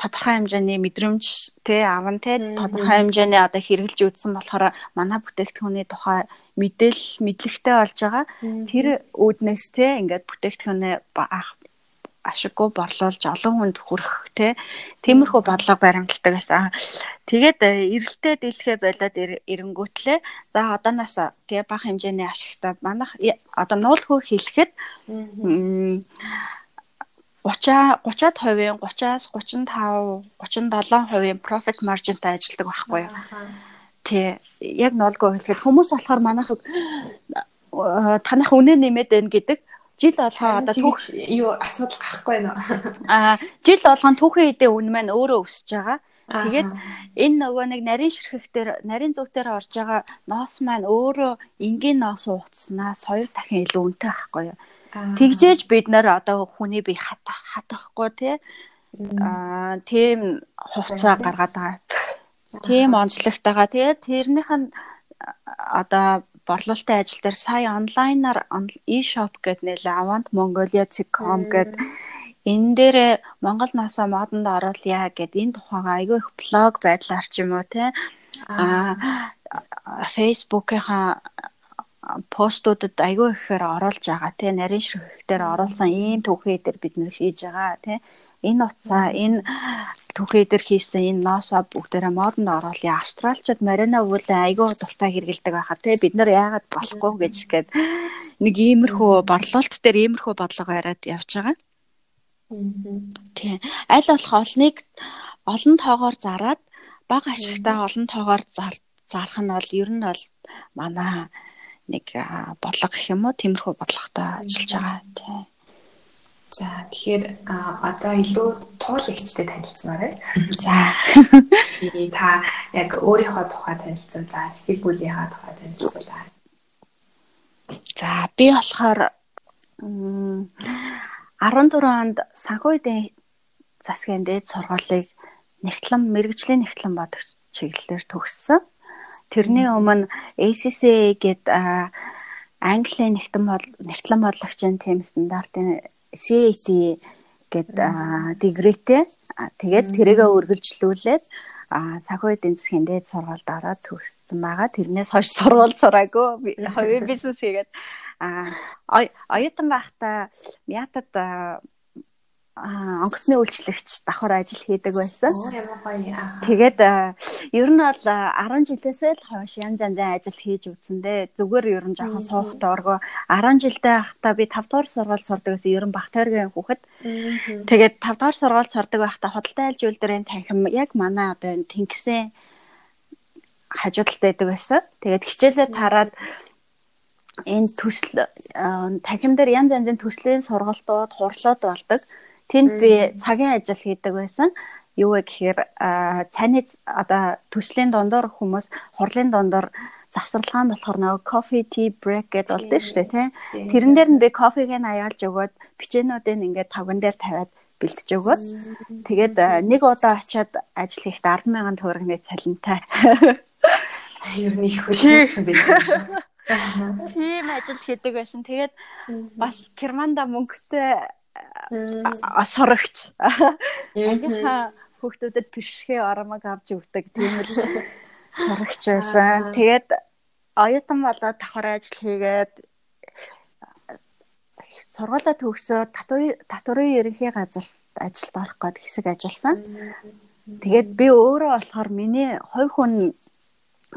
тодорхой хэмжээний мэдрэмж тэ аван тэ тодорхой хэмжээний одоо хэрэглэж үзсэн болохоор манай бүтээгдэхүүний тухай мэдээлэл мэдлэгтэй болж байгаа. Тэр үүднээс тэ ингээд бүтээгдэхүүнээ ашиггүй борлуулж олон хүнд хүрэх те тиймэрхүү бодлого баримталдаг байсан. Тэгээд э, эрэлтээ дийлхэ болоод эренгүүтлээ. За одооноос тэгээ бага хэмжээний ашигтай манах одоо нуулхөө хэлэхэд 30 30-аад хувийн 30-аас 35 37% profit marginтай ажилладаг байхгүй юу. Тий. Яг ноолгоо хэлэхэд хүмүүс болохоор манайх танах үнэ нэмээд байна гэдэг жил болгоо одоо түүх юу асуудал гарахгүй байна уу? [laughs] Аа жил болгон түүхэн эдээ үн маань өөрөө өсөж байгаа. Тэгээд энэ нөгөө нэг нарийн ширхэгтэр нарийн зүгтэр орж байгаа ноос маань өөрөө энгийн ноос ууцснаас хоёр дахин илүү үнэтэй байхгүй юу? Тэгжээж бид нэр одоо хүний бие хатахгүй тий аа тийм хувцаа гаргаад байгаа. Тийм онцлогтойгоо тэгээд тэрнийх нь одоо борлуулалтын ажил дээр сая онлайнаар e-shop гэдэг нэлээ Avant Mongolia.com гэдэг энэ дээр Монгол насаа модонд оруулъя гэд энэ тухайга айгүй их блог байдлаар ч юм уу те. А Facebook-ийнхаа постуудад айгүй ихээр оруулж байгаа те. Нарийн ширхэгтэр оруулсан ийм түүхий дээр бид нэр хийж байгаа те энэ утсаа энэ түүхий дээр хийсэн энэ носоо бүгдээрээ модонд оруулъя австралчууд марина өвөлөө айгүй дуртай хэргэлдэг байхаа те бид нар яагаад болохгүй гэж гээд нэг иймэрхүү борлуулалт дээр иймэрхүү бодлого яриад явж байгаа. Тийм. Аль болох олныг олон тоогоор зараад бага ашигтай олон тоогоор зарах нь бол ер нь бол манай нэг бодлого гэх юм уу тиймэрхүү бодлоготой ажиллаж байгаа тийм. За тэгэхээр одоо илүү туулагчтай танилцмаар байна. За. Та яг өөрийнхөө тухай танилцсан. За гэр бүлийнхаа тухай танилцуулаа. За би болохоор 14 онд санхүүгийн засгийн дээд сургуулийг нэгтлэн мэрэгжлийн нэгтлэн бодог чиглэлээр төгссөн. Тэрний өмнө ACCA гээд Английн нэгтэн бол нэгтлэн бодлогчийн тим стандартын CAT гээд дигритэй тэгээд тэрийгэ үргэлжлүүлээд санхүү эдийн засгийн дээд сургуульд ороод төгссөн байгаа. Тэрнээс хойш [laughs] сургууль сураагүй. Хувийн [laughs] бизнес хийгээд а оюутан байхдаа Мятад онгоцны үйлчлэгч давхар ажил хийдэг байсан. Тэгээд ер нь бол 10 жилээсээ л хойш янз янзын ажил хийж үзсэндээ зүгээр ер нь жоохон суух дооргоо 10 жилдээ байхдаа би 5 дугаар сургууль сурдаг гэсэн ер нь Бахтайргийн хүүхэд. Тэгээд 5 дугаар сургууль сурдаг байхдаа худалдан айлж үйлдвэрийн танхим яг манай одоо энэ тэнгисийн хажуудалтай байдаг байсан. Тэгээд хичээлээ тараад энэ төсөл танхим дээр янз янзын төслийн сургалтууд, хурлууд болдог. Тэнд би цагийн ажил хийдэг байсан. Юу вэ гэхээр цайны одоо төслийн дондор хүмүүс хурлын дондор завсралгаан болохоор нөгөө coffee tea break гэдэг болдог шүү дээ тий. Тэрэн дээр нь би кофег нь аяалж өгөөд бичээнүүдийг ингээд тавган дээр тавиад бэлтэж өгөөд тэгээд нэг удаа очиад ажил хийхдээ 100000 төгрөгийн цалинтай. Ер нь их хөлсөж юм байсан. Тийм [laughs] ажил хийдэг байсан. Тэгээд бас Германда мөнгөтэй сурагч. Ангийнхаа хүүхдүүдэд бишгээ оромог авч өгдөг тийм л сурагч байсан. Тэгээд оюутан болоод давхар ажил хийгээд сургуулаа төгсөө татварын ерөнхий газарт ажилд орох гээд хэсэг ажилласан. Тэгээд би өөрөө болохоор миний хувь хүн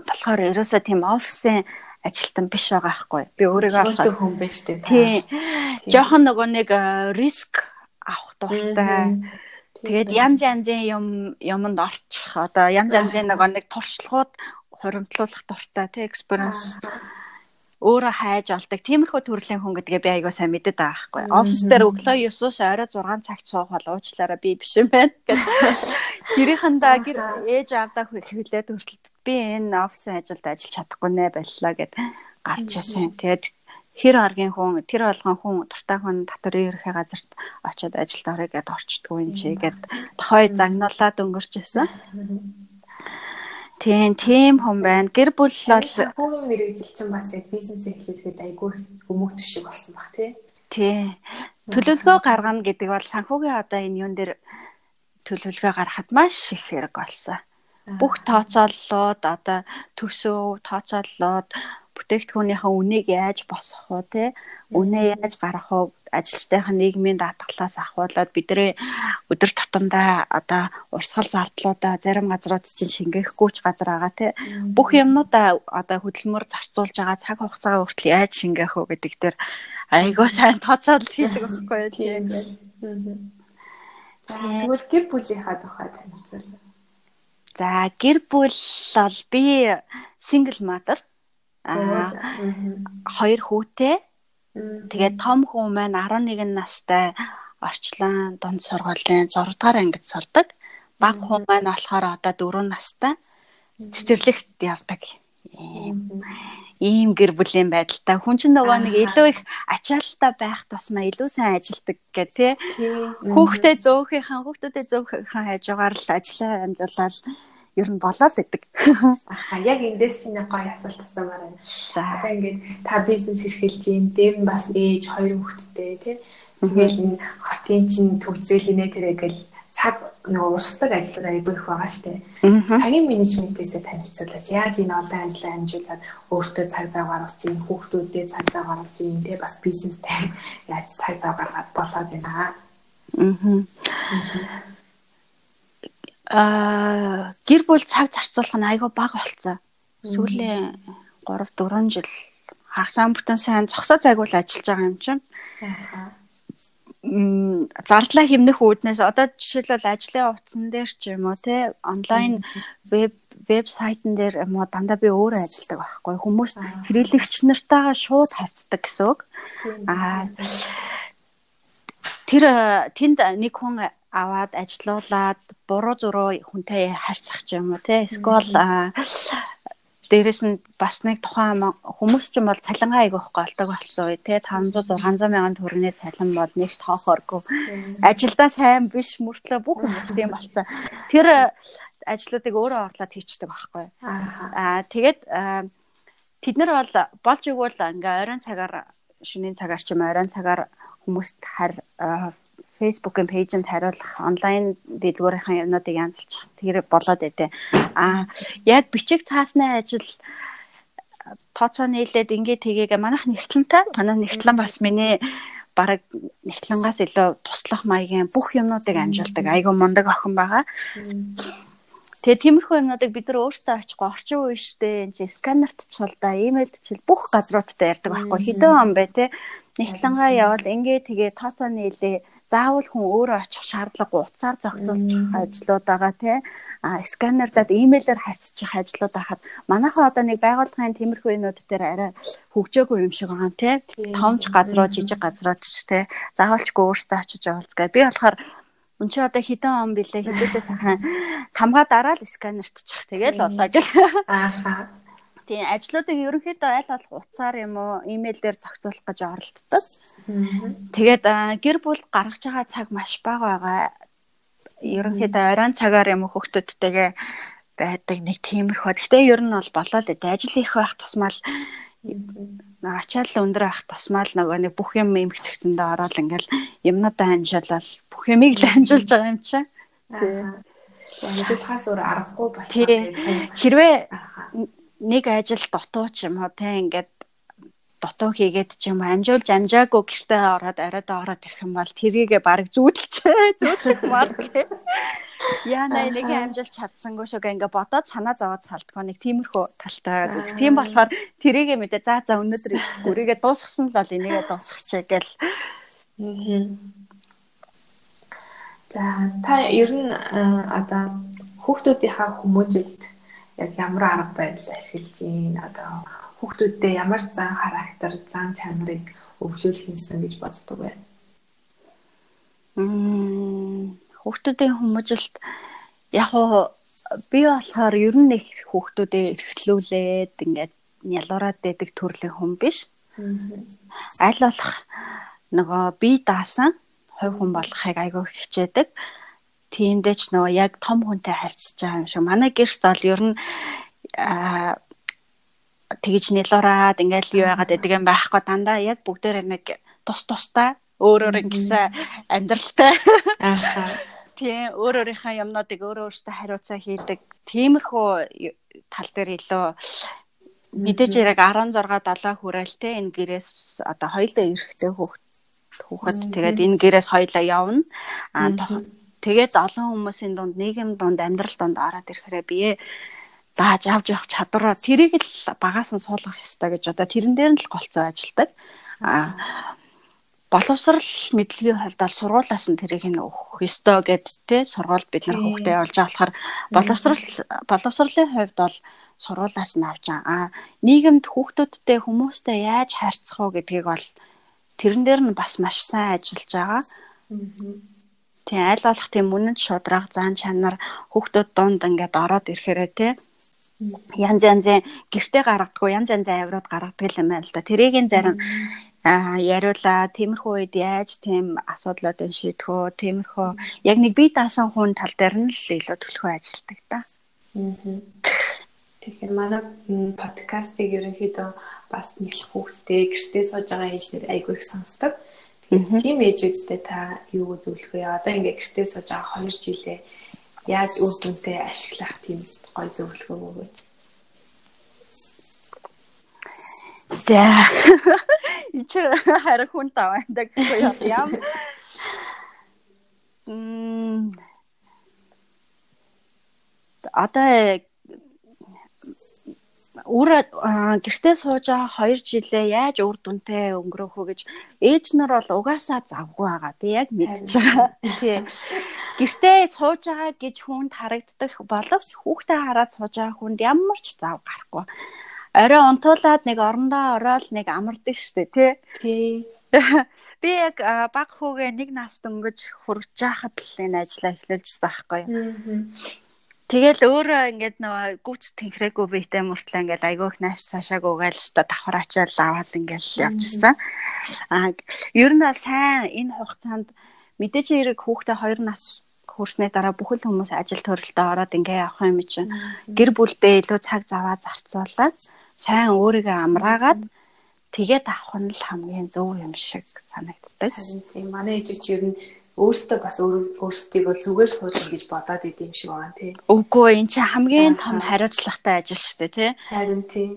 болохоор ерөөсөө тийм офисын ажилтан биш байгаа байхгүй. Би өөрийгөө болохоор хүн биш? Тийм. Жохон нөгөө нэг риск авах дуртай. Тэгээд янз янзын юм юмд орчих. Одоо янз янзын нөгөө нэг туршлагууд хуримтлуулах дуртай тий experience өөрөө хайж олдог. Тиймэрхүү төрлийн хүн гэдгээ би айгаа сайн мэддэг байгаа байхгүй. Офис дээр өглөө 9-оос орой 6 цагт суух бол уучлаарай би биш юм байна гэдэг. Гэрийнхэндээ [laughs] гэр ээж аавдаа хөвлээд хүртэл би энэ офисын ажилд ажиллаж чадахгүй нэ боллоо гэд гарч ирсэн. Тэгээд хэр аргийн хүн тэр болгон хүн дуртай хүн татварын ерхий газарт очиод ажилд орё гэд орчдгүй юм чи гэд тохой загнуулаад өнгөрч исэн. Тийм, тийм хүн байна. Гэр бүл бол хүүгийн мэрэгжилчин бас яг бизнес эхлүүлэхэд айгүй өмөгт шиг болсон баг тий. Тий. Төлөвлөгөө гаргана гэдэг бол санхүүгийн одоо энэ юун дээр төлөвлөгөө гаргахад маш их хэрэг болсон. Бүх тооцооллоод одоо төсөв тооцооллоод бүтээгдэхүүнийхээ үнийг яаж босгох вэ те? Үнэ яаж гаргах вэ? Ажилчдынхаа нийгмийн даатгалаас ахуулаад бидний өдөр тутамдаа одоо урсгал зардлуудаа зарим газрууд чинь шингээхгүй ч газар байгаа те? Бүх юмнуудаа одоо хөдөлмөр зарцуулж байгаа цаг хугацаагаа хүртэл яаж шингээх вэ гэдэг дээр айгаа сайн тооцоолол хийдэг байхгүй [laughs] тийм. Тэгвэл гэр бүлийнхаа тухай танилцуул. За гэр бүл бол би single mother. Аа хоёр хүүтэй. Тэгээд том хүү маань 11 настай орчлон дунд сургуулийн 6 дугаар ангид сурдаг. Баг хүү маань болохоор одоо 4 настай. Цэцэрлэгт явдаг. Ийм гэр бүлийн байдалтай. Хүн чинь нөгөө нэг илүү их ачаалттай байх тусмаа илүү сайн ажилдаг гэх тээ. Хүүхдээ зөөхийнхэн хүүхдүүдэд зөөхийнхэн хажуугаар л ажиллаа амжуулаад ер нь болоод идэг. Аха яг эндээс чинь гоё асуулт асуумаар байна. Одоо ингээд та бизнес эрхэлж юм, дээр нь бас ээж хоёр хүүхэдтэй тий. Тэгэл энэ хотын чинь төгсрэлийнэ тэрэгэл цаг нөгөө урсдаг ажлууд айгүй их байгаа штэ. Цагийн менежментээсээ танилцуулаач. Яаж энэ олон ажлаа амжуулаад өөртөө цаг зав гаргаж чинь хүүхдүүдэд цаг зав гаргаж чинь тэ бас бизнестэй [laughs] яаж цаг зав гаргаад болоод байна. Аа. Аа гэр бүл цаг зарцуулах нь айгүй бага болцсон. Сүүлийн 3 4 жил хагасаа бүтэн сайн зогсоо загвал ажиллаж байгаа юм чинь. Аа зардлаа хэмнэх үүднээс одоо жишээлбэл ажлын утсан дээр ч юм уу те онлайн веб вебсайтн дээр юм уу дандаа би өөрөө ажилладаг байхгүй хүмүүс хэрэглэгч нартайгаа шууд харьцдаг гэсэн үг. Аа тэр тэнд нэг хүн аваад ажилуулад буруу зуруу хүнтэй харьцах юм уу те эсвэл дээрэс нь бас нэг тухайн хүмүүс ч юм бол цалингаа айгүйх голдог болсон үе. Тий 500 600 мянган төгрөгийн цалин бол нэг тоохоргүй ажилдаа сайн биш мөртлөө бүх хүмүүс тийм болсон. Тэр ажлуудыг өөрөө орлоод хийчдэг байхгүй. Аа тэгээд тэд нар бол болж игэл ингээ оройн цагаар шөнийн цагаар ч юм оройн цагаар хүмүүст харь Facebook-ын пэйжэнд хариулах онлайн дэлгүүрийн юмнуудыг янзлчих тэр болоод байдэ. А яг бичиг цаасны ажил тооцоо нийлээд ингээ тгийгээ манайх нэгтлэнтэй. Манай нэгтлэн бас миний бараг нэгтлэнгаас илүү туслах маягийн бүх юмнуудыг амжилдаг. Айгу мундаг охин байгаа. Тэгээ тиймэрхүү юмнуудыг бид нар өөрсдөө очихгүй орчин үе штэ энэ сканерт чул да, имэйлд чил бүх газруудтай ярьдаг байхгүй. Хэдэн он бай те. Нэгтлэнгаа явал ингээ тэгээ тооцоо нийлээ заавал хүн өөрөө очих шаардлагагүй уцаар зохицуулчих ажлууд байгаа тий а сканердад имэйлээр харьцчих ажлууд байхад манайхан одоо нэг байгууллагын тиймэрхүү юмуд дээр арай хөгжөөгүй юм шиг байгаа тий томч газруу жижиг газрууд ч тий заавалчгүй өөртөө очиж явуулдаг. Би болохоор Үн чи одоо хэдэн он билээ. Хэдээдээ сайхан хамгаа дараа л сканертчих тэгэл болоо гэл. Ааха. Тийм ажлуудыг ерөнхийдөө аль болох утсаар юм уу имэйлээр зохицуулах гэж оролддог. Тэгээд гэр бүл гаргаж байгаа цаг маш бага байгаа. Ерөнхийдөө оройн цагаар юм хөхтөдтэйгээ байдаг нэг тиймэрхүү. Гэхдээ ер нь бол болоод байд. Ажил их байх тусмаа л ачаал өндөр байх тусмаа л нөгөө нэг бүх юм эмгцэгцэндээ ороод ингээл юмнуудаа амжуулаад бүх юмыг л амжуулж байгаа юм чинь. Тийм. Амжуулахаас өөр аргагүй болчихсон. Хэрвээ нэг ажил дутуу ч юм уу те ингээд дутуу хийгээд ч юм амжуулж амжаагүй гэртээ ороод оройд ороод ирэх юм бол тэрийгэ баг зүүдэлчээ [laughs] зүүдэлж марк яа нэг амжилт чадсангүй шүү гэ ингээ бодоод санаа зовоод салдгаа нэг тиймэрхүү талтай байдаг. Тийм болохоор тэрийгэ мэдээ за за өнөөдөр гүрийгээ дуусгасан л бол энийгээ дуусгачих гээл. За та ер нь одоо хүүхдүүдийнхаа хүмүүжилт яг ямар арга барил ашиглаж ийн одоо хүүхдүүдтэй ямар зан характер, зан чанарыг өвлүүлэх юмсан гэж боддог вэ? Мм хүүхдүүдийн хүмүүжилт яг уу би болохоор ер нь их хүүхдүүдээ эрхлүүлээд ингээд нялуураад байдаг төрлийн хүн биш. Аль болох нөгөө би даасан хувь хүн болохыг айгүй хичээдэг тиймдээ ч нөгөө яг том хүнтэй харьцаж байгаа юм шиг. Манай гэрч зал ер нь аа тэгж нэлуураад ингээл юу яагаад гэдэг юм байхгүй дандаа яг бүгдээр нэг тус тустай өөр өөр ингэсэн амьдралтай. Аа. Тийм өөр өөрийнхөө юмнуудыг өөр өөртөө хариуцаа хийдэг. Тиймэрхүү тал дээр илүү мэдээж яг 16 7 хүрээл те энэ гэрээс одоо хоёулаа эрэхтэй хүүхэд хүүхэд тэгээд энэ гэрээс хоёулаа явна. Аа Тэгээд олон хүмүүсийн дунд нийгэм дунд амьдрал дунд ороод ирэхээр бие дааж авч явах чадвараа тэрийг л багаас нь суулгах ёстой гэж одоо тэрэн дээр нь л голцоо ажилдаг. Аа боловсрал мэдлэгийн хувьд бол сургуулаас нь тэрийг нь өгөх ёстой гэд тэ сургууль бид нар хүүхдээ олж байгаа болохоор боловсрал боловсролын хувьд бол сургуулаас нь авч байгаа. Нийгэмд хүүхдүүдтэй хүмүүстэй яаж харьцах вэ гэдгийг бол тэрэн дээр нь бас маш сайн ажиллаж байгаа. Тийм аль болох тийм үнэнд шудраг зан чанар хүүхдүүд донд ингээд ороод ирэхээрээ те янз янзын гэрте гаргадаггүй янз янзын авирууд гаргадаг юм байна л да. Тэрийг зарим а яриула тиймэрхүү үед яаж тийм асуудлуудыг шийдэх үү тиймэрхүү яг нэг бие даасан хүн тал дээр нь л илүү төлхөө ажилтдаг да. Тэгэхээр манай подкастыг ерөнхийдөө бас нийлх хүүхдтэй гэртээ сууж байгаа ээжнэр айгүй их сонсдог. Тэгэхээр тийм ээжүүдтэй та юу үзүүлэх вэ? Одоо ингээ гэртээ сууж байгаа 2 жилээ яаж үр дүнтэй ашиглах тийм гой зөвлөгөө өгөөч. За. [laughs] Ич харин хүн тавандаг юм. Мм. Одоо үр гэртээ сууж байгаа 2 жилээ яаж үр дүнтэй өнгөрөөх вэ гэж ээж нар бол угаасаа завгүй байгаа. Би яг мэдчихэж байгаа. Тий. Гэртээ сууж байгаа гэж хүнд харагддаг боловч хүүхдээ хараад сууж байгаа хүнд ямар ч зав гарахгүй. Орой унтуулад нэг орондоо ороод нэг амардаг штэ тий. Тий. Би яг баг хүүгээ нэг нас дөнгөж хурж яхад л энэ ажлаа эхлүүлжсэн байхгүй юу. Тэгэл өөрөө ингээд нөгөө гүц тэнхрээгүй биетэй мөртлөө ингээд айгүйх нааш цаашааг угаал өста давхраачаал аваад ингээд явчихсан. Аа ер нь бол сайн. Энэ хугацаанд мэдээч хэрэг хүүхдээ 2 нас хүрснээ дараа бүхэл хүмүүс ажил төрөлтөд ороод ингээ явах юм чинь гэр бүлдээ илүү цаг заваа зарцуулаад сайн өөрийгөө амраагаад тэгээд авах нь л хамгийн зөв юм шиг санагддаг. Харин тийм. Манай ээжич ер нь өөртөө бас өөрсдийгөө зүгээр суулгах гэж бодоод идэм шиг байгаа тий. Үгүй эн чинь хамгийн том хариуцлагатай ажил шүү дээ тий. Харин тий.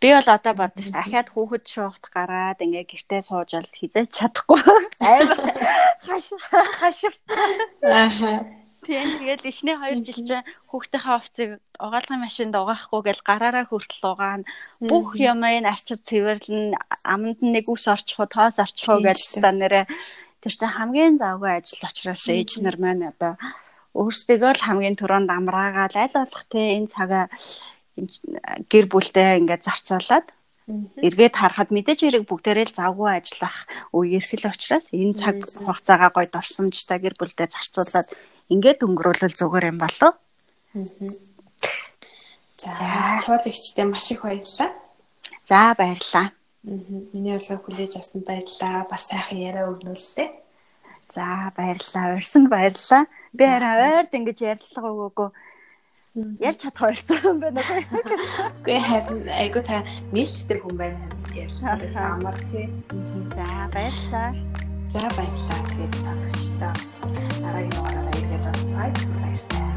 Би бол одоо бодсон шүү. Ахаад хүүхэд шуухт гараад ингээ гэртээ сууж бол хизээж чадахгүй. Амар [laughs] хаш хашир. Аа. Тийм тэгэл эхний 2 жил чинь хүүхдийнхээ овцыг угаалгын машинд угаахгүй гэл гараараа хүртэл угаана. Бүх юм энэ арчид цэвэрлэн аманд нэг ус орчих уу, тоос орчих уу гэж та нэрээ Тэр чинь хамгийн завгүй ажил учраас ээж нар маань одоо өөрсдөө л хамгийн түрүүнд амраагаад аль болох те энэ цагаа гэр бүлдээ ингээд зарцуулаад эргээд харахад мэдээж хэрэг бүгдээрээ л завгүй ажиллах үе ирэх л учраас энэ цаг хугацаагаа гоё дурсамжтай гэр бүлдээ зарцуулаад ингээд өнгөрүүлэл зүгээр юм болов. За, туулагчтай маш их баярлалаа. За, баярлалаа. Миний урилгыг хүлээж авсанд баярлалаа. Бас сайхан яриа өрнүүллээ. За баярлалаа. Урьсанд баярлалаа. Би арай ойрд ингэж ярилцлага өгөөгөө ярьж чадах ойлцсон юм байна уу? Үгүй харин айгу та нээлттэй хүн байна ярьсан. Амар тий. За баярлалаа. За баярлалаа. Тэгээд сонсогчдоо дараагийн дугаараараа ирээд байна. Баярлалаа.